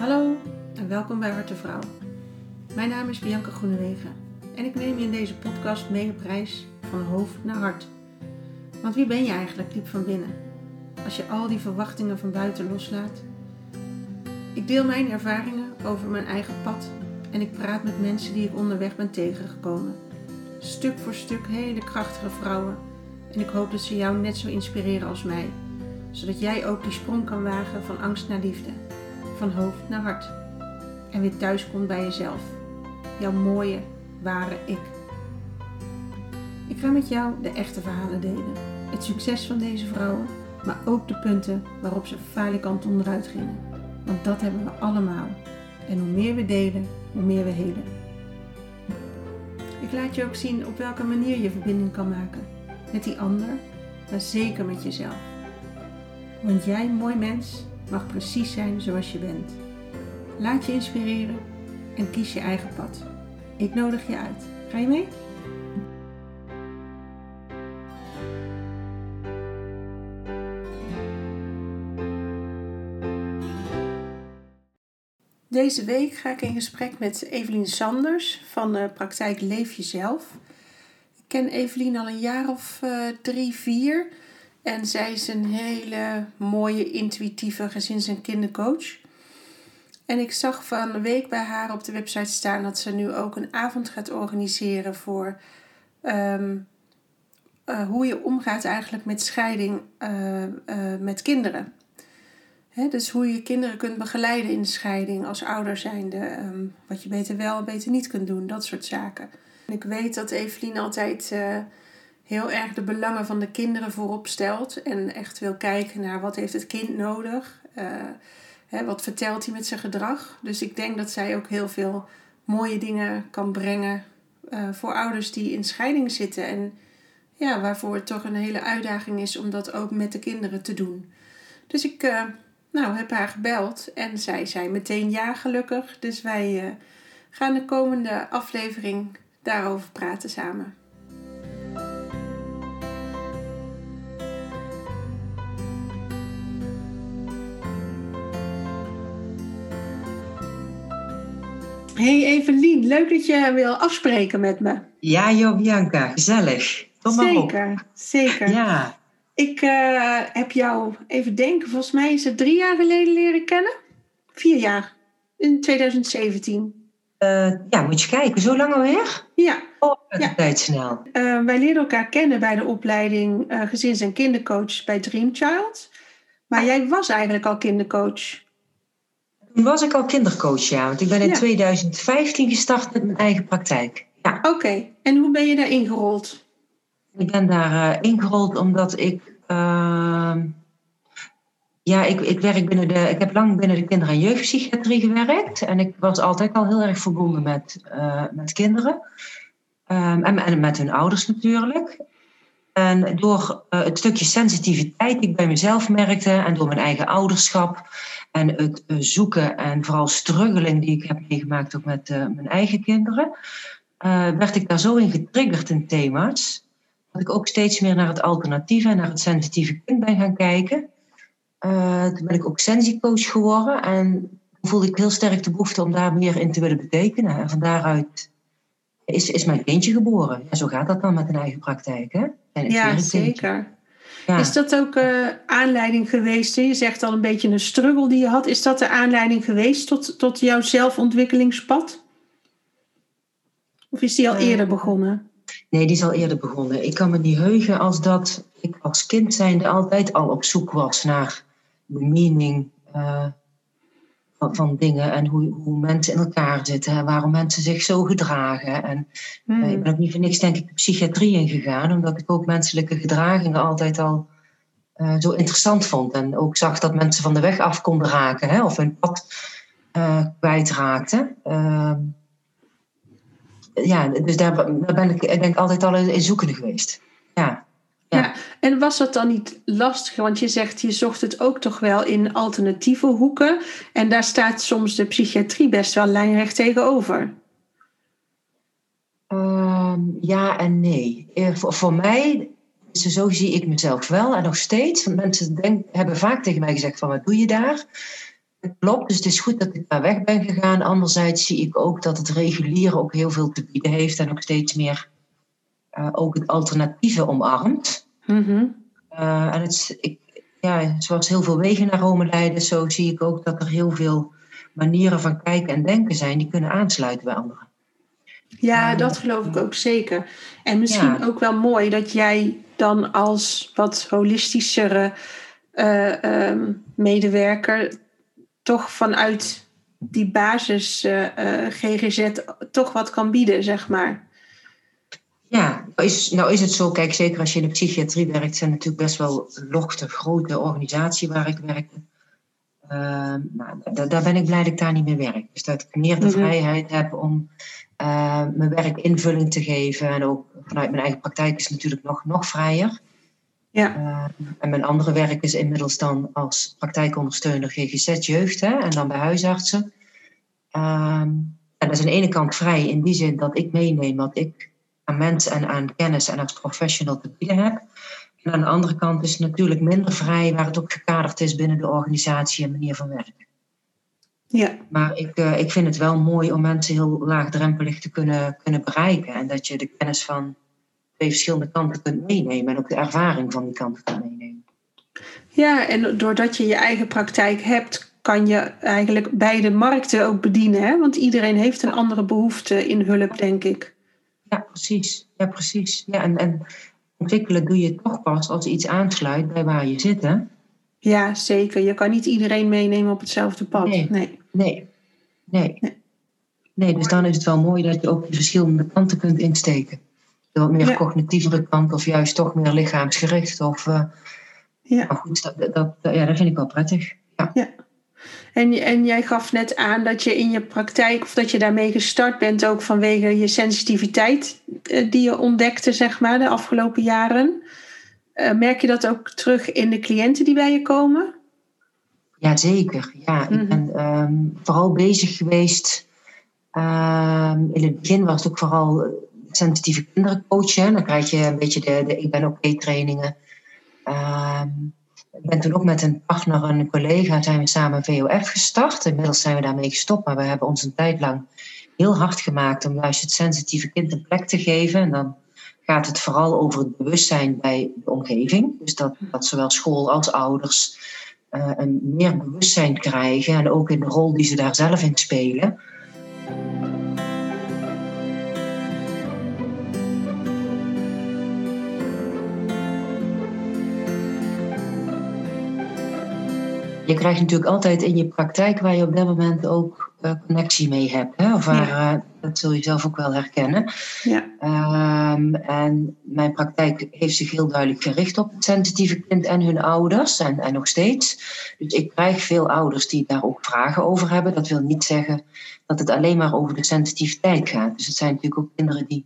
Hallo en welkom bij Harte Vrouw. Mijn naam is Bianca Groenewegen en ik neem je in deze podcast mee op reis van hoofd naar hart. Want wie ben je eigenlijk diep van binnen? Als je al die verwachtingen van buiten loslaat. Ik deel mijn ervaringen over mijn eigen pad en ik praat met mensen die ik onderweg ben tegengekomen. Stuk voor stuk hele krachtige vrouwen en ik hoop dat ze jou net zo inspireren als mij, zodat jij ook die sprong kan wagen van angst naar liefde van hoofd naar hart. En weer thuis komt bij jezelf. Jouw mooie, ware ik. Ik ga met jou de echte verhalen delen. Het succes van deze vrouwen, maar ook de punten waarop ze falikant onderuit gingen. Want dat hebben we allemaal. En hoe meer we delen, hoe meer we helen. Ik laat je ook zien op welke manier je verbinding kan maken. Met die ander, maar zeker met jezelf. Want jij, mooi mens, mag precies zijn zoals je bent. Laat je inspireren en kies je eigen pad. Ik nodig je uit. Ga je mee? Deze week ga ik in gesprek met Evelien Sanders van de praktijk Leef Jezelf. Ik ken Evelien al een jaar of uh, drie, vier. En zij is een hele mooie, intuïtieve gezins- en kindercoach. En ik zag van de week bij haar op de website staan dat ze nu ook een avond gaat organiseren voor ehm, eh, hoe je omgaat eigenlijk met scheiding uh, uh, met kinderen. Dus hoe je kinderen kunt begeleiden in de scheiding als ouder zijnde. Um, wat je beter wel en beter niet kunt doen, dat soort zaken. En ik weet dat Evelien altijd heel erg de belangen van de kinderen voorop stelt. En echt wil kijken naar wat heeft het kind nodig. Uh, hè, wat vertelt hij met zijn gedrag. Dus ik denk dat zij ook heel veel mooie dingen kan brengen uh, voor ouders die in scheiding zitten. En ja, waarvoor het toch een hele uitdaging is om dat ook met de kinderen te doen. Dus ik uh, nou, heb haar gebeld en zij zei meteen ja gelukkig. Dus wij gaan de komende aflevering daarover praten samen. Hey Evelien, leuk dat je wil afspreken met me. Ja joh Bianca, gezellig. Kom maar zeker, op. zeker. Ja. Ik uh, heb jou, even denken, volgens mij is het drie jaar geleden leren kennen. Vier jaar, in 2017. Uh, ja, moet je kijken, zo lang alweer? Ja. Oh, de ja. tijd snel. Uh, wij leerden elkaar kennen bij de opleiding gezins- en kindercoach bij Dreamchild. Maar jij was eigenlijk al kindercoach. Toen was ik al kindercoach, ja. Want ik ben in ja. 2015 gestart met mijn eigen praktijk. Ja. Oké, okay. en hoe ben je daar ingerold? Ik ben daar uh, ingerold omdat ik... Uh, ja, ik, ik, werk binnen de, ik heb lang binnen de kinder- en jeugdpsychiatrie gewerkt. En ik was altijd al heel erg verbonden met, uh, met kinderen. Um, en, en met hun ouders natuurlijk. En door uh, het stukje sensitiviteit die ik bij mezelf merkte en door mijn eigen ouderschap en het uh, zoeken en vooral struggeling die ik heb meegemaakt ook met uh, mijn eigen kinderen, werd ik daar zo in getriggerd in thema's dat ik ook steeds meer naar het alternatieve en naar het sensitieve kind ben gaan kijken. toen ben ik ook sensiecoach geworden en voelde ik heel sterk de behoefte om daar meer in te willen betekenen. En van daaruit is, is mijn kindje geboren. Ja, zo gaat dat dan met een eigen praktijk, hè? Ja, zeker. Ja. Is dat ook uh, aanleiding geweest? Je zegt al een beetje een struggle die je had. Is dat de aanleiding geweest tot, tot jouw zelfontwikkelingspad? Of is die al uh, eerder begonnen? Nee, die is al eerder begonnen. Ik kan me niet heugen als dat ik als kind zijnde altijd al op zoek was naar de meaning uh, van, van, dingen en hoe, hoe mensen in elkaar zitten en waarom mensen zich zo gedragen. En hmm. uh, ik ben ook niet voor niks, denk ik, de psychiatrie ingegaan, omdat ik ook menselijke gedragingen altijd al uh, zo interessant vond. En ook zag dat mensen van de weg af konden raken hè, of hun pad uh, kwijtraakten. ja, dus daar, daar, ben ik, ik denk altijd al in zoekende geweest. Ja. Ja. en was dat dan niet lastig? Want je zegt, je zocht het ook toch wel in alternatieve hoeken. En daar staat soms de psychiatrie best wel lijnrecht tegenover. Um, ja en nee. Voor, voor mij, zo zie ik mezelf wel en nog steeds. Want mensen denk, hebben vaak tegen mij gezegd van, wat doe je daar? klopt, dus het is goed dat ik daar weg ben gegaan. Anderzijds zie ik ook dat het reguliere ook heel veel te bieden heeft en ook steeds meer uh, ook het alternatieve omarmt. Mm en het, ik, ja, zoals heel veel wegen naar Rome leiden, zo zie ik ook dat er heel veel manieren van kijken en denken zijn die kunnen aansluiten bij anderen. Ja, dat geloof ik ook zeker. En misschien ook wel mooi dat jij dan als wat holistischere uh, medewerker toch vanuit die basis uh, uh, GGZ toch wat kan bieden, zeg maar. Ja, nou is, nou is het zo, kijk, zeker als je in de psychiatrie werkt, zijn natuurlijk best wel lochte, grote organisatie waar ik werkte. Ehm, nou, daar ben ik blij dat ik daar niet meer werk. Dus dat ik meer de mhm. vrijheid heb om uh, mijn werk invulling te geven. En ook vanuit mijn eigen praktijk is het natuurlijk nog, nog vrijer. Ja. Uh, en mijn andere werk is inmiddels dan als praktijkondersteuner GGZ Jeugd hè, en dan bij huisartsen. En dat is aan de ene kant vrij in die zin dat ik meeneem wat ik aan mensen en aan kennis en als professional te bieden heb. En aan de andere kant is het natuurlijk minder vrij waar het ook gekaderd is binnen de organisatie en manier van werken. Ja. Maar ik, uh, ik vind het wel mooi om mensen heel laagdrempelig te kunnen, kunnen bereiken. En dat je de kennis van twee verschillende kanten kunt meenemen. En ook de ervaring van die kanten kunt meenemen. Ja, en doordat je je eigen praktijk hebt, kan je eigenlijk beide markten ook bedienen. Hè? Want iedereen heeft een andere behoefte in hulp, denk ik. Ja, precies. Ja, precies. Ja, en, en ontwikkelen doe je toch pas als iets aansluit bij waar je zit, hè? Ja, zeker. Je kan niet iedereen meenemen op hetzelfde pad. Nee. Nee. Nee. nee. nee. dus dan is het wel mooi dat je ook de verschillende kanten kunt insteken. De wat meer ja. cognitievere kant of juist toch meer lichaamsgericht. Of, uh, ja. Maar goed, dat, dat, ja, dat vind ik wel prettig. Ja. ja. En, en jij gaf net aan dat je in je praktijk, of dat je daarmee gestart bent, ook vanwege je sensitiviteit eh, die je ontdekte, zeg maar, de afgelopen jaren. Uh, merk je dat ook terug in de cliënten die bij je komen? Jazeker, ja. Ik mhm. ben um, vooral bezig geweest. Um, in het begin was het ook vooral sensitieve kinderen coachen. Dan krijg je een beetje de, de Ik ben oké okay trainingen. Um, ik ben toen ook met een partner en een collega zijn we samen VOF gestart. Inmiddels zijn we daarmee gestopt, maar we hebben ons een tijd lang heel hard gemaakt om juist het sensitieve kind een plek te geven. En dan gaat het vooral over het bewustzijn bij de omgeving. Dus dat, dat zowel school als ouders uh, een meer bewustzijn krijgen en ook in de rol die ze daar zelf in spelen. Je krijgt natuurlijk altijd in je praktijk waar je op dat moment ook uh, connectie mee hebt. Hè? Of waar, ja. uh, dat zul je zelf ook wel herkennen. Ja. Um, en mijn praktijk heeft zich heel duidelijk gericht op het sensitieve kind en hun ouders. En, en nog steeds. Dus ik krijg veel ouders die daar ook vragen over hebben. Dat wil niet zeggen dat het alleen maar over de sensitiviteit gaat. Dus het zijn natuurlijk ook kinderen die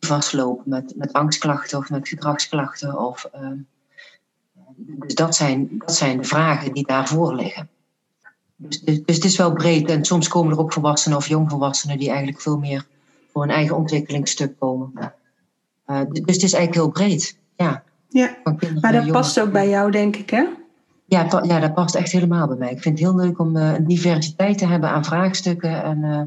vastlopen met, met angstklachten of met gedragsklachten. Of, uh, dus dat zijn, dat zijn de vragen die daarvoor liggen. Dus, dus, dus, het is wel breed. En soms komen er ook volwassenen of jongvolwassenen die eigenlijk veel meer voor een eigen ontwikkelingsstuk komen. Uh, dus het is eigenlijk heel breed. Ja, ja. maar dat past ook bij jou, denk ik, hè? Ja, ja, dat past echt helemaal bij mij. Ik vind het heel leuk om uh, een diversiteit te hebben aan vraagstukken. En uh,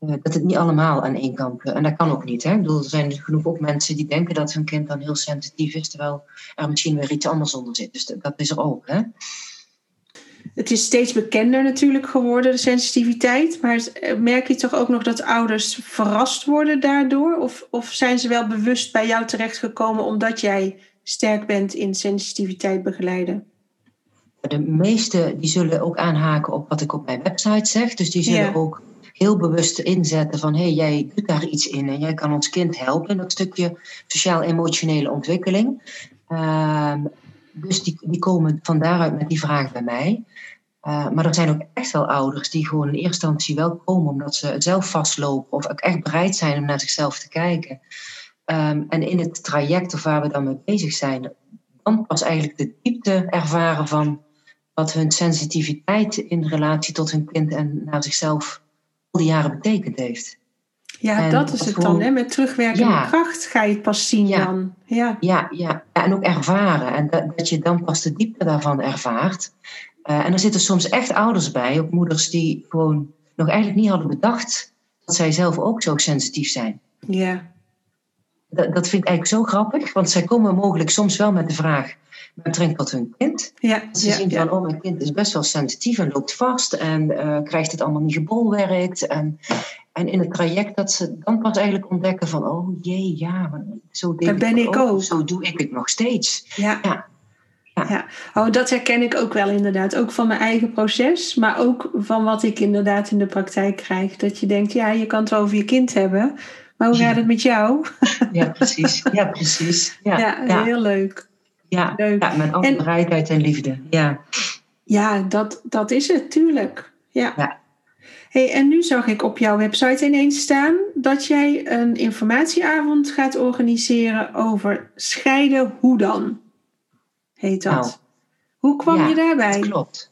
dat het niet allemaal aan één kant. en dat kan ook niet. Hè? Ik bedoel, er zijn genoeg ook mensen die denken dat hun kind dan heel sensitief is, terwijl er misschien weer iets anders onder zit. Dus dat, is er ook. Hè? Het is steeds bekender natuurlijk geworden, de sensitiviteit. Maar merk je toch ook nog dat ouders verrast worden daardoor? Of, of zijn ze wel bewust bij jou terechtgekomen omdat jij sterk bent in sensitiviteit begeleiden? De meesten die zullen ook aanhaken op wat ik op mijn website zeg. Dus die zullen ja. ook heel bewust inzetten van hé, hey, jij doet daar iets in en jij kan ons kind helpen in dat stukje sociaal-emotionele ontwikkeling. Uh, dus die, die komen van daaruit met die vraag bij mij. Uh, maar er zijn ook echt wel ouders die gewoon in eerste instantie wel komen omdat ze zelf vastlopen of ook echt bereid zijn om naar zichzelf te kijken. Um, en in het traject of waar we dan mee bezig zijn, dan pas eigenlijk de diepte ervaren van wat hun sensitiviteit in relatie tot hun kind en naar zichzelf die jaren betekend heeft. Ja, en dat is het gewoon, dan. Hè? Met terugwerkende ja, kracht ga je het pas zien ja, dan. Ja. Ja, ja, ja, en ook ervaren. En dat, dat je dan pas de diepte daarvan ervaart. en er zitten soms echt ouders bij, ook moeders die gewoon nog eigenlijk niet hadden bedacht dat zij zelf ook zo sensitief zijn. Ja. Dat, dat vind ik eigenlijk zo grappig, want zij komen mogelijk soms wel met de vraag met betrekking tot hun kind. Ja, Ze ja, zien ja. van, oh, mijn kind is best wel sensitief en loopt vast en eh, krijgt het allemaal niet gebolwerkt. En, en in het traject dat ze dan pas eigenlijk ontdekken van, oh jee, ja, zo deed Dat ben ik ook. Zo doe ik het nog steeds. Ja. Ja. Ja. Ja. Oh, dat herken ik ook wel inderdaad. Ook van mijn eigen proces, maar ook van wat ik inderdaad in de praktijk krijg. Dat je denkt, ja, je kan het wel over je kind hebben, maar hoe gaat het met jou? Ja, precies. Ja, precies. Ja, Ja, ja, heel leuk. ja, leuk. ja, met alle En- bereidheid en liefde. Ja. Ja, dat, dat is het, tuurlijk. Ja. Ja. Hey, en nu zag ik op jouw website ineens staan dat jij een informatieavond gaat organiseren over scheiden hoe dan? Heet dat. Nou, hoe kwam je daarbij? Dat klopt.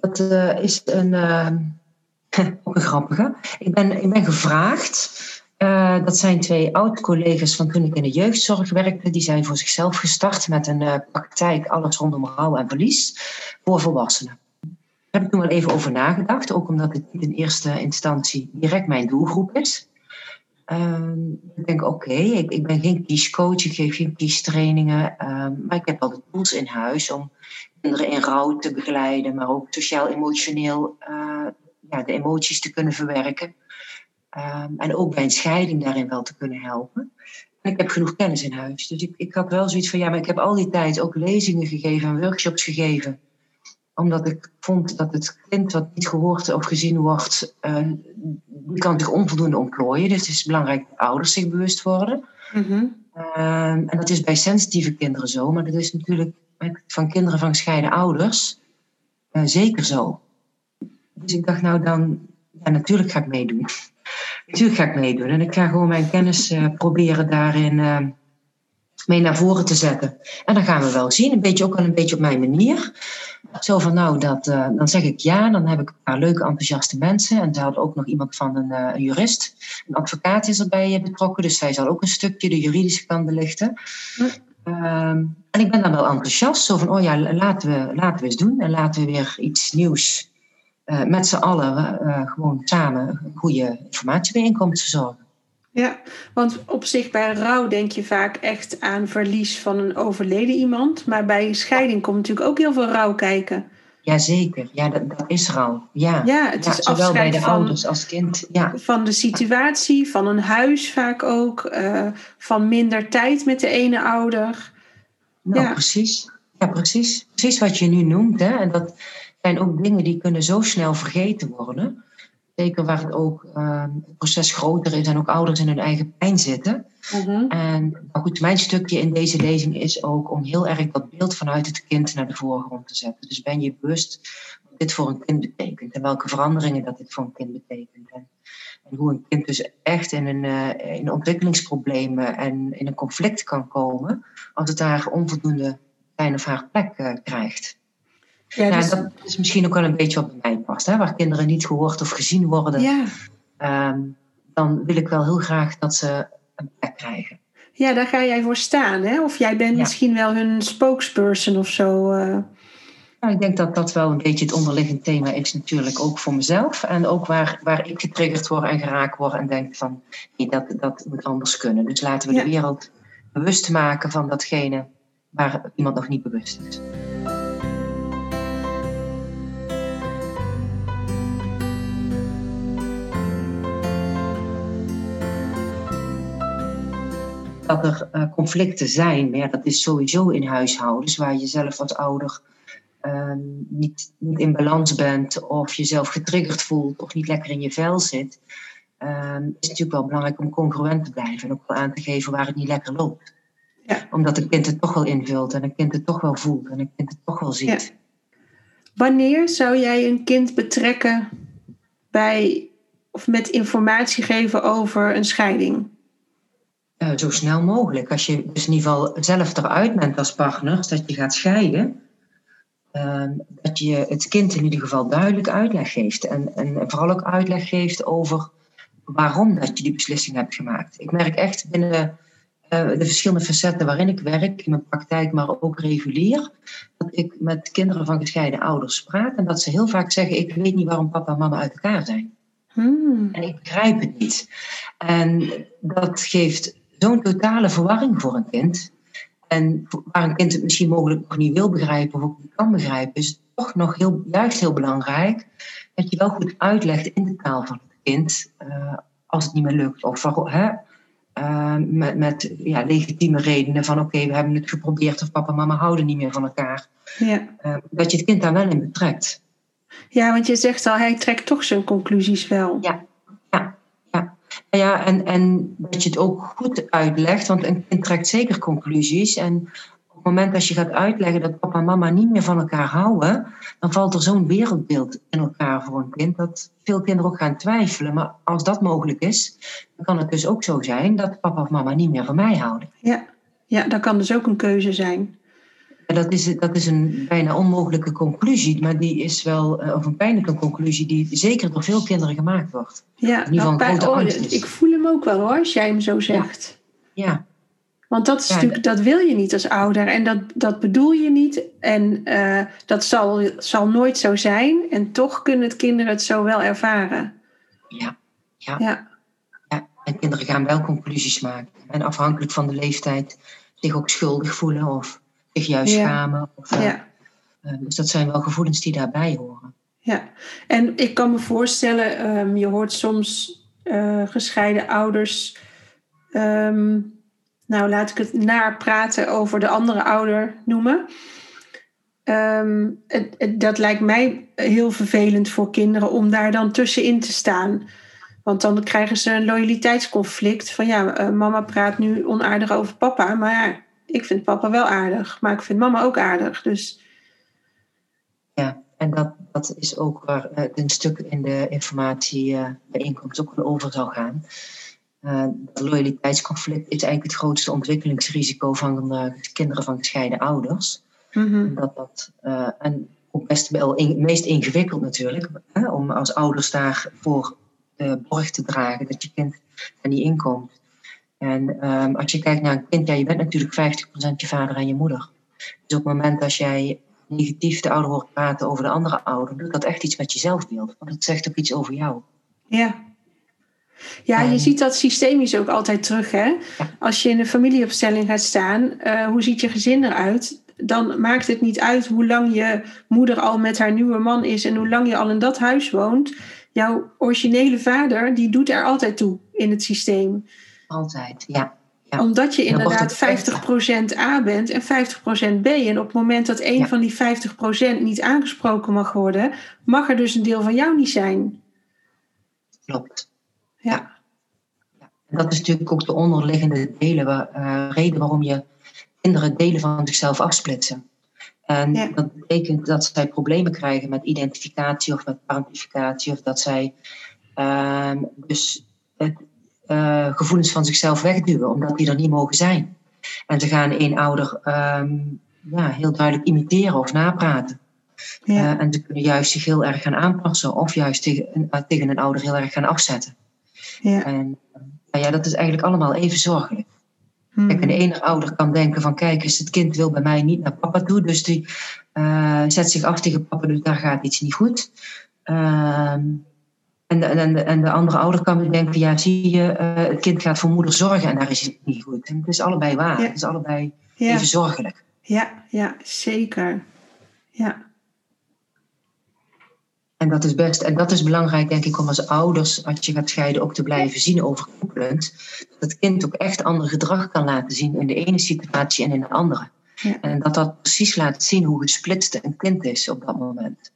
Dat eh, is een, eh, ook een grappige. Ik ben, ik ben gevraagd. Eh, dat zijn twee oud-collega's van toen ik in de jeugdzorg werkte. Die zijn voor zichzelf gestart met een eh, praktijk alles rondom rouw en verlies voor volwassenen. Daar heb ik toen wel even over nagedacht. Ook omdat het niet in eerste instantie direct mijn doelgroep is. Ehm, ik denk, oké, ik, ik ben geen kiescoach, ik geef geen kiestrainingen. ehm, maar ik heb wel de tools in huis om kinderen in rouw te begeleiden, maar ook sociaal-emotioneel eh, ja, de emoties te kunnen verwerken. Ehm, en ook bij een scheiding daarin wel te kunnen helpen. En ik heb genoeg kennis in huis. Dus ik, ik had wel zoiets van, ja, maar ik heb al die tijd ook lezingen gegeven en workshops gegeven. Omdat ik vond dat het kind wat niet gehoord of gezien wordt, eh, die kan zich onvoldoende ontplooien. Dus het is belangrijk dat ouders zich bewust worden. Mhm. Ehm, en dat is bij sensitieve kinderen zo, maar dat is natuurlijk van kinderen van gescheiden ouders eh, zeker zo. Dus ik dacht, nou dan, ja, natuurlijk ga ik meedoen. Natuurlijk ga ik meedoen. En ik ga gewoon mijn kennis eh, proberen daarin eh, mee naar voren te zetten. En dan gaan we wel zien, een beetje ook wel een beetje op mijn manier. Zo van, nou, dat, eh, dan zeg ik ja, dan heb ik een paar leuke, enthousiaste mensen. En ze hadden ook nog iemand van een, een jurist. Een advocaat is erbij betrokken, dus zij zal ook een stukje de juridische kant belichten. Hm. Ehm, en ik ben dan wel enthousiast, zo van, oh ja, laten we, laten we eens doen. En laten we weer iets nieuws eh, met z'n allen eh, gewoon samen een goede informatiebijeenkomst verzorgen. Ja, want op zich bij rouw denk je vaak echt aan verlies van een overleden iemand. Maar bij scheiding komt natuurlijk ook heel veel rouw kijken. Jazeker, ja, dat, dat is al. Ja, Ja, het Ja, is zowel bij de van, ouders als kind. Ja, van de situatie, van een huis vaak ook. eh, van minder tijd met de ene ouder. nou Ja. precies. Ja, precies. Precies wat je nu noemt. Hè? En dat zijn ook dingen die kunnen zo snel vergeten worden. Zeker waar het ook eh, het proces groter is en ook ouders in hun eigen pijn zitten. En nou goed, mijn stukje in deze lezing is ook om heel erg dat beeld vanuit het kind naar de voorgrond te zetten. Dus ben je bewust wat dit voor een kind betekent en welke veranderingen dat dit voor een kind betekent. En, en hoe een kind dus echt in een, eh, in ontwikkelingsproblemen en in een conflict kan komen als het daar onvoldoende zijn of haar plek eh, krijgt. Ja, Ja, dus- dat is misschien ook wel een beetje wat bij mij past, hè? waar kinderen niet gehoord of gezien worden. ja. Ehm, dan wil ik wel heel graag dat ze een plek krijgen. ja, daar ga jij voor staan. Hè? Of jij bent Ja. misschien wel hun spokesperson of zo. eh. Nou, ik denk dat dat wel een beetje het onderliggend thema is natuurlijk ook voor mezelf. En ook waar, waar ik getriggerd word en geraakt word en denk van nee, dat, dat moet anders kunnen. Dus laten we Ja. de wereld bewust maken van datgene waar iemand nog niet bewust is. Dat er eh, conflicten zijn, maar ja, dat is sowieso in huishoudens waar je zelf als ouder ehm, niet, niet in balans bent of jezelf getriggerd voelt of niet lekker in je vel zit, ehm, is het natuurlijk wel belangrijk om congruent te blijven en ook wel aan te geven waar het niet lekker loopt. Ja. Omdat een kind het toch wel invult en een kind het toch wel voelt en een kind het toch wel ziet. Wanneer zou jij een kind betrekken bij of met informatie geven over een scheiding? Eh, zo snel mogelijk. Als je dus in ieder geval zelf eruit bent als partner, dat je gaat scheiden, ehm, dat je het kind in ieder geval duidelijk uitleg geeft. En, en vooral ook uitleg geeft over waarom dat je die beslissing hebt gemaakt. Ik merk echt binnen eh, de verschillende facetten waarin ik werk, in mijn praktijk, maar ook regulier, dat ik met kinderen van gescheiden ouders praat en dat ze heel vaak zeggen: Ik weet niet waarom papa en mama uit elkaar zijn. Hmm. En ik begrijp het niet. En dat geeft zo'n totale verwarring voor een kind. En waar een kind het misschien mogelijk nog niet wil begrijpen of ook niet kan begrijpen, is het toch nog heel, juist heel belangrijk dat je wel goed uitlegt in de taal van het kind uh, als het niet meer lukt. Of hè, uh, met, met ja, legitieme redenen van oké, okay, we hebben het geprobeerd of papa en mama houden niet meer van elkaar. Ja. Uh, dat je het kind daar wel in betrekt. Ja, want je zegt al, hij trekt toch zijn conclusies wel. Ja, ja, ja. en, en dat je het ook goed uitlegt, want een kind trekt zeker conclusies. En op het moment dat je gaat uitleggen dat papa en mama niet meer van elkaar houden, dan valt er zo'n wereldbeeld in elkaar voor een kind dat veel kinderen ook gaan twijfelen. Maar als dat mogelijk is, dan kan het dus ook zo zijn dat papa of mama niet meer van mij houden. Ja, ja dat kan dus ook een keuze zijn. Dat is, dat is een bijna onmogelijke conclusie, maar die is wel, of een pijnlijke conclusie, die zeker door veel kinderen gemaakt wordt. Ja, in ieder geval oh, ik voel hem ook wel hoor, als jij hem zo zegt. Ja. ja. Want dat, is Ja, natuurlijk, dat wil je niet als ouder en dat, dat bedoel je niet. En eh, dat zal, zal nooit zo zijn. En toch kunnen het kinderen het zo wel ervaren. Ja, ja. Ja, ja. En kinderen gaan wel conclusies maken. En afhankelijk van de leeftijd zich ook schuldig voelen of zich juist Ja. schamen. Of, eh, ja. eh, dus dat zijn wel gevoelens die daarbij horen. Ja, en ik kan me voorstellen, ehm, je hoort soms eh, gescheiden ouders, ehm, nou laat ik het naar praten over de andere ouder noemen. Ehm, het, het- dat lijkt mij heel vervelend voor kinderen om daar dan tussenin te staan. Want dan krijgen ze een loyaliteitsconflict van ja, mama praat nu onaardig over papa, maar ja, ik vind papa wel aardig, maar ik vind mama ook aardig. Dus Ja, en dat, dat is ook waar eh, een stuk in de informatiebijeenkomst ook wel over zal gaan. Eh het loyaliteitsconflict is eigenlijk het grootste ontwikkelingsrisico van eh, kinderen van gescheiden ouders. mhm, Dat dat, en ook best wel in, meest ingewikkeld natuurlijk, hè, om als ouders daarvoor de borg te dragen, dat je kind er niet inkomt. En ehm, als je kijkt naar een kind, ja, je bent natuurlijk 50% je vader en je moeder. Dus op het moment dat jij negatief de ouder hoort praten over de andere ouder, doet dat echt iets met je zelfbeeld. Want het zegt ook iets over jou. Ja. Ja, je En- ziet dat systemisch ook altijd terug. Hè? Ja. Als je in een familieopstelling gaat staan, eh, hoe ziet je gezin eruit? Dan maakt het niet uit hoe lang je moeder al met haar nieuwe man is en hoe lang je al in dat huis woont. Jouw originele vader, die doet er altijd toe in het systeem. Altijd, ja. Ja. Omdat je inderdaad het echt- 50% A bent en 50% B. En op het moment dat een Ja. van die 50% niet aangesproken mag worden, mag er dus een deel van jou niet zijn. Klopt. Ja. En dat is natuurlijk ook de onderliggende delen, waar, eh, reden waarom je kinderen delen van zichzelf afsplitsen. En Ja. dat betekent dat zij problemen krijgen met identificatie of met parentificatie, of dat zij ehm, dus het, eh, gevoelens van zichzelf wegduwen, omdat die er niet mogen zijn. En ze gaan een ouder ehm, ja, heel duidelijk imiteren of napraten. Ja. Eh, en ze kunnen juist zich heel erg gaan aanpassen, of juist tegen, een- eh, tegen een ouder heel erg gaan afzetten. ja. En nou ja, dat is eigenlijk allemaal even zorgelijk. Mhm. Kijk, een ene ouder kan denken van kijk eens, het kind wil bij mij niet naar papa toe, dus die zet zich af tegen papa, dus daar gaat iets niet goed. Ehm, en, de, en, de, en de andere ouder kan weer denken, ja zie je, eh, het kind gaat voor moeder zorgen en daar is het niet goed. En het is allebei waar, Ja. het is allebei Ja. even zorgelijk. Ja, ja, zeker. Ja, En dat is best, en dat is belangrijk denk ik om als ouders, als je gaat scheiden, ook te blijven zien overkoepelend. Dat het kind ook echt ander gedrag kan laten zien in de ene situatie en in de andere. Ja. En dat dat precies laat zien hoe gesplitst een kind is op dat moment.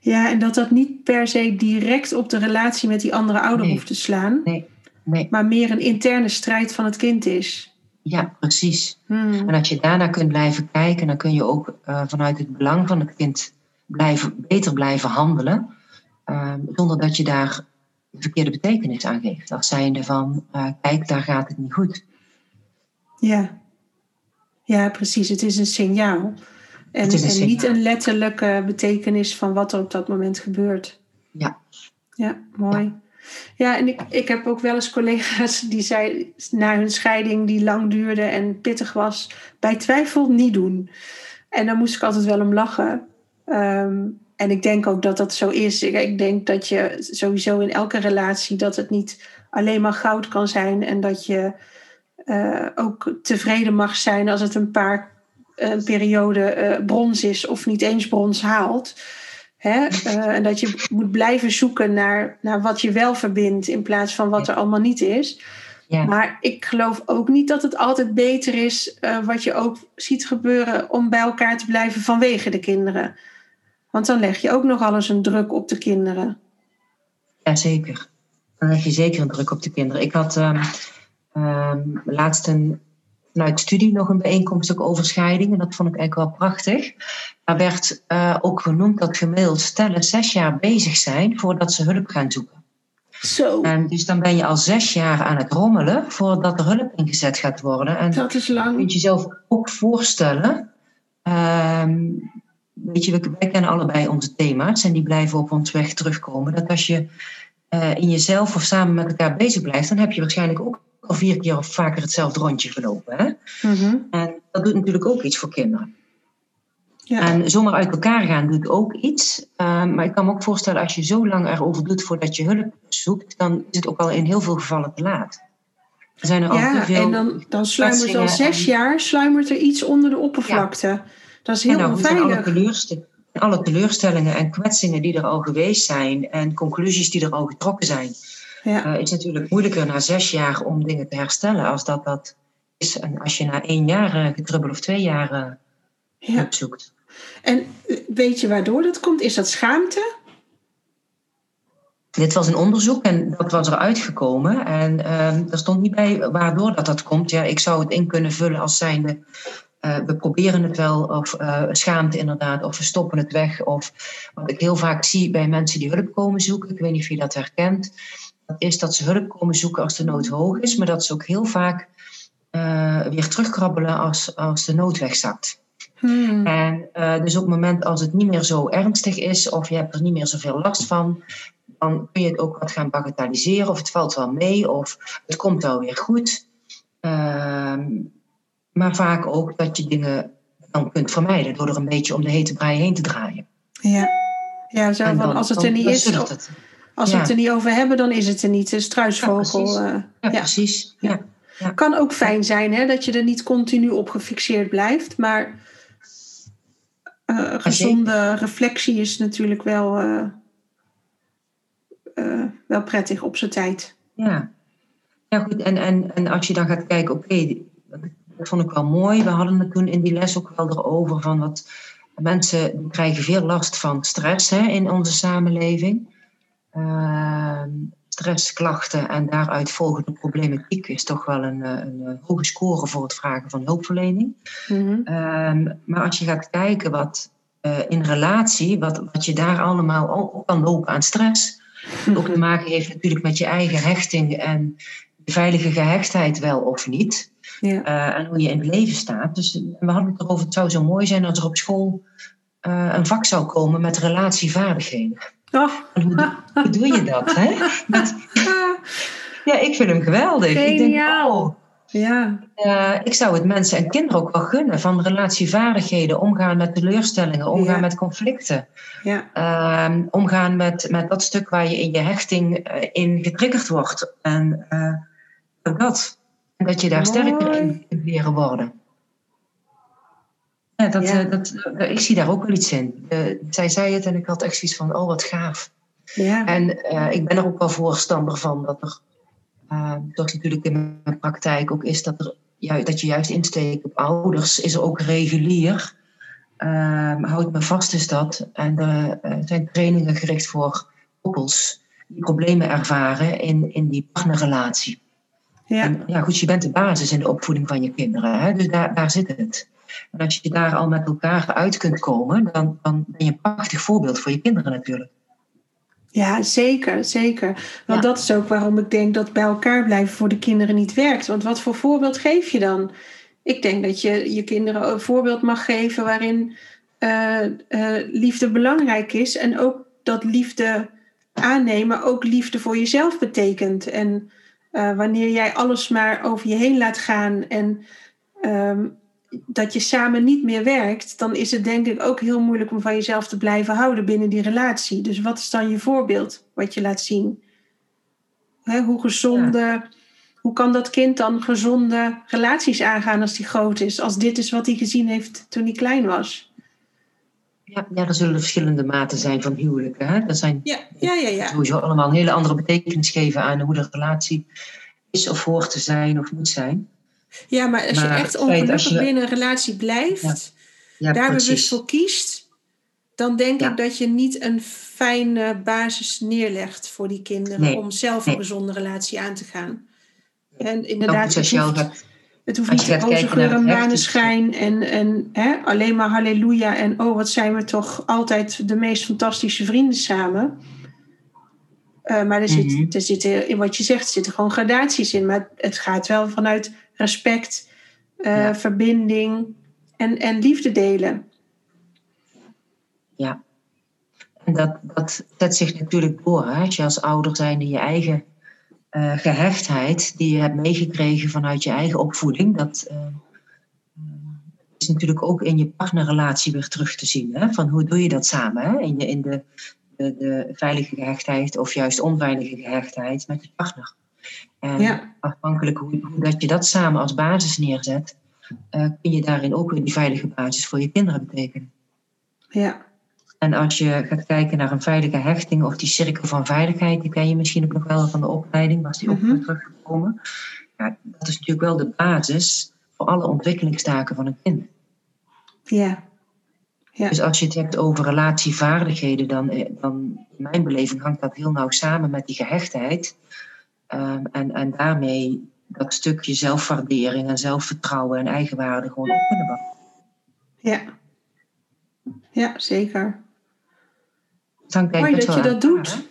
Ja, en dat dat niet per se direct op de relatie met die andere ouder Nee. hoeft te slaan, Nee, nee, maar meer een interne strijd van het kind is. ja, precies. Hmm. En als je daarna kunt blijven kijken, dan kun je ook eh, vanuit het belang van het kind blijven, beter blijven handelen. eh, zonder dat je daar de verkeerde betekenis aan geeft. Als zijnde van, eh, kijk, daar gaat het niet goed. Ja. ja, precies. Het is een signaal. En, niet een letterlijke betekenis van wat er op dat moment gebeurt. Ja. Ja, mooi. Ja, en ik, ik heb ook wel eens collega's die zei na hun scheiding die lang duurde en pittig was, bij twijfel niet doen. En dan moest ik altijd wel om lachen. Ehm, en ik denk ook dat dat zo is. Ik, ik, denk dat je sowieso in elke relatie dat het niet alleen maar goud kan zijn en dat je uh, ook tevreden mag zijn als het een paar een periode uh, brons is of niet eens brons haalt. Hè? Uh, en dat je moet blijven zoeken naar, naar wat je wel verbindt in plaats van wat er allemaal niet is. Ja. Maar ik geloof ook niet dat het altijd beter is uh, wat je ook ziet gebeuren om bij elkaar te blijven vanwege de kinderen. Want dan leg je ook nog alles een druk op de kinderen. Jazeker. Dan leg je zeker een druk op de kinderen. Ik had um, um, laatst een vanuit studie nog een bijeenkomst ook over scheiding. En dat vond ik eigenlijk wel prachtig. Daar werd uh, ook genoemd dat gemiddeld stellen zes jaar bezig zijn voordat ze hulp gaan zoeken. Zo. En dus dan ben je al zes jaar aan het rommelen voordat er hulp ingezet gaat worden. En dat is lang. Je kunt jezelf ook voorstellen. Um, weet je, wij kennen allebei onze thema's en die blijven op ons weg terugkomen. Dat als je uh, in jezelf of samen met elkaar bezig blijft, dan heb je waarschijnlijk ook al vier keer of vaker hetzelfde rondje gelopen. Hè? Mm-hmm. En dat doet natuurlijk ook iets voor kinderen. Ja. En zomaar uit elkaar gaan doet ook iets. Uh, maar ik kan me ook voorstellen, als je zo lang erover doet voordat je hulp zoekt, dan is het ook al in heel veel gevallen te laat. Er zijn er al ja, te veel en dan, dan sluimert al zes en- jaar sluimert er iets onder de oppervlakte. Dat is heel en alle, onveilig. alle teleurstellingen en kwetsingen die er al geweest zijn en conclusies die er al getrokken zijn, Ja. uh, is natuurlijk moeilijker na zes jaar om dingen te herstellen als dat dat is. En als je na één jaar uh, getrubbel of twee jaar uh, ja. hulp zoekt. En eh, weet je waardoor dat komt? Is dat schaamte? Dit was een onderzoek en dat was eruit gekomen. En uh, er stond niet bij waardoor dat, dat komt. Ja, ik zou het in kunnen vullen als zijnde. Uh, we proberen het wel, of uh, schaamte inderdaad, of we stoppen het weg. Of wat ik heel vaak zie bij mensen die hulp komen zoeken, ik weet niet of je dat herkent, dat is dat ze hulp komen zoeken als de nood hoog is, maar dat ze ook heel vaak uh, weer terugkrabbelen als, als de nood wegzakt. Hmm. En uh, dus op het moment als het niet meer zo ernstig is, of je hebt er niet meer zoveel last van, dan kun je het ook wat gaan bagatelliseren, of het valt wel mee, of het komt wel weer goed. Uh, maar vaak ook dat je dingen dan kunt vermijden door er een beetje om de hete brei heen te draaien. Ja, ja zo En van dan- als het er niet is, het. Als we het er niet over hebben, dan is het er niet. Een Ja, struisvogel. precies. eh, Ja, precies. Ja. Kan ook fijn zijn hè, dat je er niet continu op gefixeerd blijft, maar eh, gezonde reflectie is natuurlijk wel, eh, wel prettig op zijn tijd. Ja, ja goed. En, en, en als je dan gaat kijken, oké, dat vond ik wel mooi. We hadden het toen in die les ook wel erover van wat mensen krijgen veel last van stress hè, in onze samenleving. Uh, stressklachten en daaruit volgende problematiek is toch wel een, een, een hoge score voor het vragen van hulpverlening. Mhm. Um, maar als je gaat kijken wat uh, in relatie, wat, wat je daar allemaal op kan lopen aan stress, ook te maken heeft natuurlijk met je eigen hechting en de veilige gehechtheid wel of niet. Ja. Uh, en hoe je in het leven staat. Dus we hadden het erover, het zou zo mooi zijn als er op school uh, een vak zou komen met relatievaardigheden. Oh. Hoe, hoe doe je dat? Hè? Met, ja, ik vind hem geweldig. Geniaal. Oh, Ja. uh, ik zou het mensen en kinderen ook wel gunnen van relatievaardigheden, omgaan met teleurstellingen, omgaan Ja. met conflicten, Ja. uh, omgaan met, met dat stuk waar je in je hechting uh, in getriggerd wordt. En uh, dat. En dat je daar Mooi. sterker in kunt leren worden. Ja, dat, Ja. dat, ik zie daar ook wel iets in. zij zei het en ik had echt zoiets van, oh wat gaaf. Ja. En ik ben er ook wel voorstander van dat er uh, toch natuurlijk in mijn praktijk ook is dat, er, ja, dat je juist insteekt op ouders, is er ook regulier. Uh, houd me vast is dat. En er zijn trainingen gericht voor koppels die problemen ervaren in, in die partnerrelatie. Ja. En, ja, goed, je bent de basis in de opvoeding van je kinderen, hè? dus daar, daar zit het. En als je daar al met elkaar uit kunt komen, dan, dan ben je een prachtig voorbeeld voor je kinderen natuurlijk. Ja, zeker, zeker. Want Ja. dat is ook waarom ik denk dat bij elkaar blijven voor de kinderen niet werkt. Want wat voor voorbeeld geef je dan? Ik denk dat je je kinderen een voorbeeld mag geven waarin eh, eh, liefde belangrijk is. En ook dat liefde aannemen ook liefde voor jezelf betekent. En uh, wanneer jij alles maar over je heen laat gaan en ehm, dat je samen niet meer werkt, dan is het denk ik ook heel moeilijk om van jezelf te blijven houden binnen die relatie. Dus wat is dan je voorbeeld wat je laat zien? hoe gezonde, hoe kan dat kind dan gezonde relaties aangaan als die groot is, als dit is wat hij gezien heeft toen hij klein was? Ja, ja, er zullen verschillende maten zijn van huwelijken. Hè? Dat zijn ja, ja, ja, ja. sowieso allemaal een hele andere betekenis geven aan hoe de relatie is of hoort te zijn of moet zijn. Ja, maar als je echt ongelukkig je... binnen een relatie blijft, ja. daar bewust voor kiest, dan denk ik dat je niet een fijne basis neerlegt voor die kinderen om zelf een gezonde relatie aan te gaan. En inderdaad, het hoeft, het hoeft niet roze geur en maneschijn en, en hè, alleen maar halleluja en oh wat zijn we toch altijd de meest fantastische vrienden samen. Uh, maar er, zit, mm er zitten, in wat je zegt, er zitten gewoon gradaties in. Maar het gaat wel vanuit respect, uh, verbinding en, en liefde delen. Ja, en dat, dat zet zich natuurlijk door. Hè? Als je als ouder zijnde je eigen uh, gehechtheid die je hebt meegekregen vanuit je eigen opvoeding, dat uh, is natuurlijk ook in je partnerrelatie weer terug te zien. Hè? Van hoe doe je dat samen? Hè? In, je, in de, de, de, veilige gehechtheid of juist onveilige gehechtheid met je partner. En afhankelijk hoe, hoe, dat je dat samen als basis neerzet, uh, kun je daarin ook weer die veilige basis voor je kinderen betekenen. Ja. En als je gaat kijken naar een veilige hechting of die cirkel van veiligheid, die ken je misschien ook nog wel van de opleiding, was die ook mm teruggekomen. Ja, dat is natuurlijk wel de basis voor alle ontwikkelingstaken van een kind. Ja. ja. Dus als je het hebt over relatievaardigheden, dan, eh, dan in mijn beleving hangt dat heel nauw samen met die gehechtheid. Um, en, en daarmee dat stukje zelfwaardering en zelfvertrouwen en eigenwaarde gewoon op kunnen bouwen. Ja. Ja, zeker. Het hangt Mooi dat je dat doet.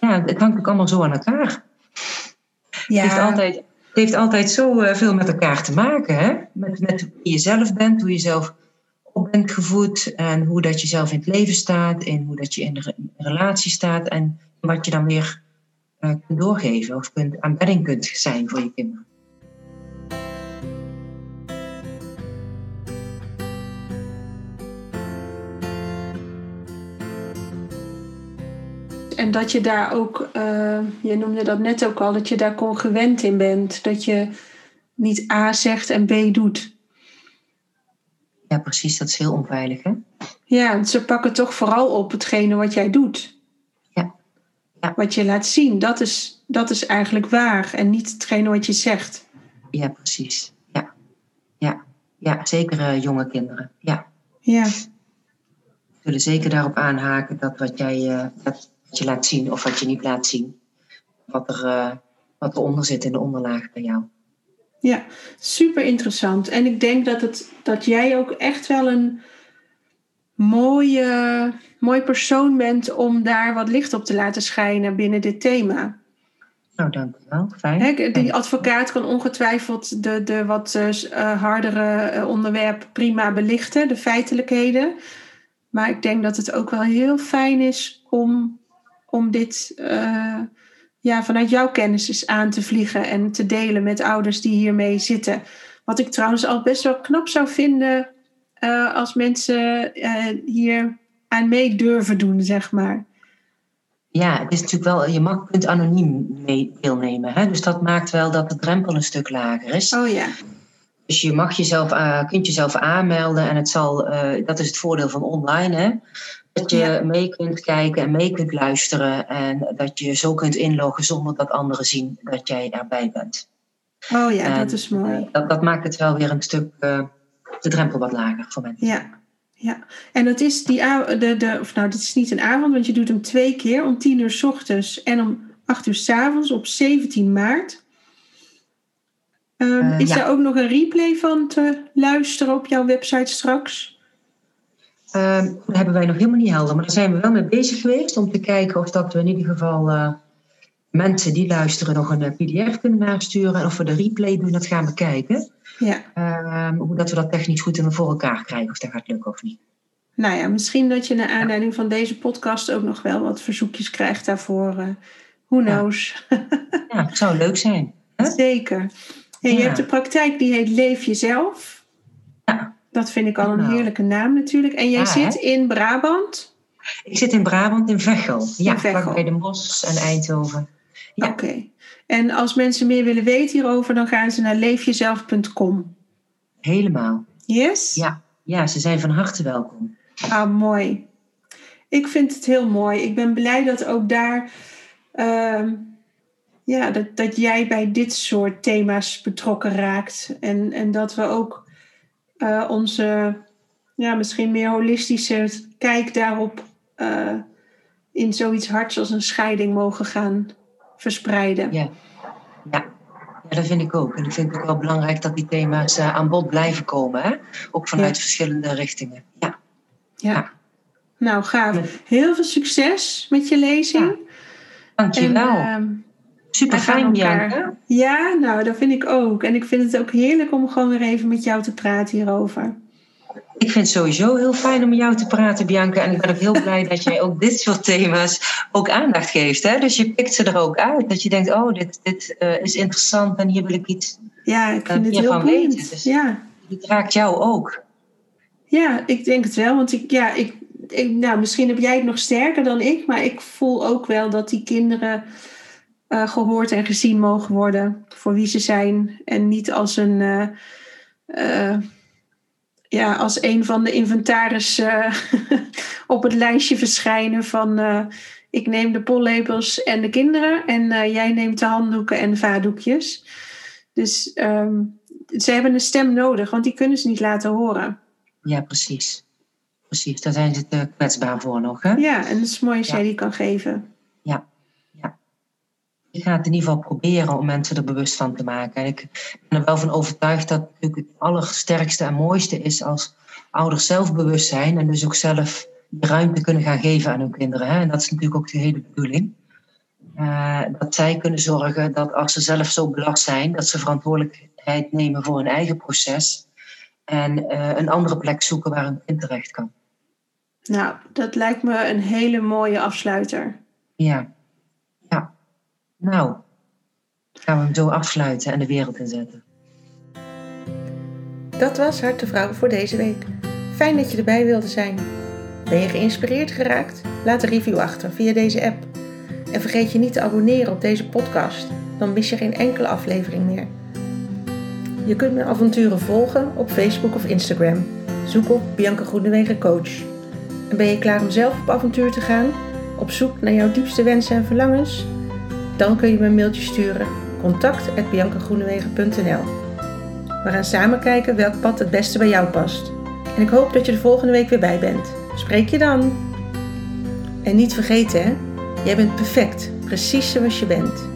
Ja, het hangt ook allemaal zo aan elkaar. Ja. Het, heeft altijd, het heeft altijd zo eh, veel met elkaar te maken. Hè? Met, met wie je zelf bent, hoe je zelf op bent gevoed. En hoe dat je zelf in het leven staat. En hoe dat je in de relatie staat. En wat je dan weer kunt doorgeven. Of kunt, aanbedding kunt zijn voor je kinderen. En dat je daar ook, uh, je noemde dat net ook al, dat je daar congruent in bent. Dat je niet A zegt en B doet. Ja, precies. Dat is heel onveilig, hè? Ja, ze pakken toch vooral op hetgene wat jij doet. Ja. Wat je laat zien, dat is, dat is eigenlijk waar. En niet hetgene wat je zegt. Ja, precies. Ja. Ja, ja zeker uh, jonge kinderen. Ja. Ja. Zullen zeker daarop aanhaken dat wat jij... Uh, dat je laat zien of wat je niet laat zien. Wat er, uh, wat eronder zit in de onderlaag bij jou. Ja, super interessant. En ik denk dat, het, dat jij ook echt wel een mooie, mooi persoon bent om daar wat licht op te laten schijnen binnen dit thema. Nou, dank u wel. Fijn. die advocaat kan ongetwijfeld de, de wat uh, hardere uh, onderwerpen prima belichten, de feitelijkheden. Maar ik denk dat het ook wel heel fijn is om om dit uh, ja, vanuit jouw kennis eens aan te vliegen en te delen met ouders die hiermee zitten. Wat ik trouwens al best wel knap zou vinden uh, als mensen uh, hier aan mee durven doen, zeg maar. Ja, het is natuurlijk wel, je mag, kunt anoniem mee deelnemen. Hè? Dus dat maakt wel dat de drempel een stuk lager is. Oh ja. Dus je mag jezelf, uh, kunt jezelf aanmelden en het zal, dat is het voordeel van online. Hè? Dat je mee kunt kijken en mee kunt luisteren. En dat je zo kunt inloggen zonder dat anderen zien dat jij erbij bent. Oh ja, dat is mooi. Dat, dat, maakt het wel weer een stuk de drempel wat lager voor mensen. Ja, ja. En dat is die de, de, of nou, dit is niet een avond, want je doet hem twee keer om tien uur s ochtends en om acht uur s avonds op 17 maart. Um, is ja. er ook nog een replay van te luisteren op jouw website straks? Uh, dat hebben wij nog helemaal niet helder. Maar daar zijn we wel mee bezig geweest om te kijken of dat we in ieder geval uh, mensen die luisteren nog een uh, pdf kunnen nasturen. En of we de replay doen, dat gaan we kijken. Ja. Uh, hoe dat we dat technisch goed in voor elkaar krijgen. Of dat gaat lukken of niet. Nou ja, misschien dat je naar aanleiding van deze podcast ook nog wel wat verzoekjes krijgt daarvoor. Uh, who knows? Ja, het zou leuk zijn. Hè? Zeker. En je hebt de praktijk die heet Leef Jezelf. Ja. Dat vind ik al een nou. heerlijke naam natuurlijk. En jij zit in Brabant? Ik zit in Brabant in Veghel. Ja, Veghel. bij de Bos en Eindhoven. Oké. En als mensen meer willen weten hierover, dan gaan ze naar leefjezelf.com. Helemaal. Yes? Ja. ja, ze zijn van harte welkom. Ah, mooi. Ik vind het heel mooi. Ik ben blij dat ook daar, uh, ja, dat, dat jij bij dit soort thema's betrokken raakt. En, en dat we ook uh, onze, ja, misschien meer holistische kijk daarop uh, in zoiets hards als een scheiding mogen gaan verspreiden. Ja. ja. Ja, dat vind ik ook. En ik vind het ook wel belangrijk dat die thema's uh, aan bod blijven komen. Hè? Ook vanuit verschillende richtingen. Ja. ja. Nou, gaaf. Heel veel succes met je lezing. Ja. Dankjewel. En, uh, Super fijn, Bianca. Ja, nou, dat vind ik ook. En ik vind het ook heerlijk om gewoon weer even met jou te praten hierover. Ik vind het sowieso heel fijn om met jou te praten, Bianca. En ik ben ook heel blij dat jij ook dit soort thema's ook aandacht geeft. Hè? Dus je pikt ze er ook uit. Dat je denkt, oh, dit, dit uh, is interessant en hier wil ik iets ja, ik vind uh, het heel weten. Dus ja. Het raakt jou ook. Ja, ik denk het wel. Want ik, ja, ik, ik, nou, misschien heb jij het nog sterker dan ik. Maar ik voel ook wel dat die kinderen uh, gehoord en gezien mogen worden voor wie ze zijn. En niet als een ja, als een van de inventaris uh, op het lijstje verschijnen van uh, ik neem de pollepels en de kinderen en uh, jij neemt de handdoeken en de vaatdoekjes. Dus um, ze hebben een stem nodig, want die kunnen ze niet laten horen. Ja, precies. Precies, daar zijn ze te kwetsbaar voor nog. Hè? Ja, en het is mooi als jij die kan geven. Ja, ja. Ik ga het in ieder geval proberen om mensen er bewust van te maken. En ik ben er wel van overtuigd dat het het allersterkste en mooiste is als ouders zelf bewust zijn en dus ook zelf de ruimte kunnen gaan geven aan hun kinderen. Hè? En dat is natuurlijk ook de hele bedoeling. Uh, dat zij kunnen zorgen dat als ze zelf zo belast zijn, dat ze verantwoordelijkheid nemen voor hun eigen proces en uh, een andere plek zoeken waar hun kind terecht kan. Nou, dat lijkt me een hele mooie afsluiter. Ja. Nou, gaan we hem zo afsluiten en de wereld inzetten. Dat was Hart de Vrouw voor deze week. Fijn dat je erbij wilde zijn. Ben je geïnspireerd geraakt? Laat een review achter via deze app. En vergeet je niet te abonneren op deze podcast, dan mis je geen enkele aflevering meer. Je kunt mijn avonturen volgen op Facebook of Instagram. Zoek op Bianca Groenewegen Coach. En ben je klaar om zelf op avontuur te gaan? Op zoek naar jouw diepste wensen en verlangens? Dan kun je me een mailtje sturen. contact.biancagroenewegen.nl We gaan samen kijken welk pad het beste bij jou past. En ik hoop dat je de volgende week weer bij bent. Spreek je dan! En niet vergeten, hè? Jij bent perfect, precies zoals je bent.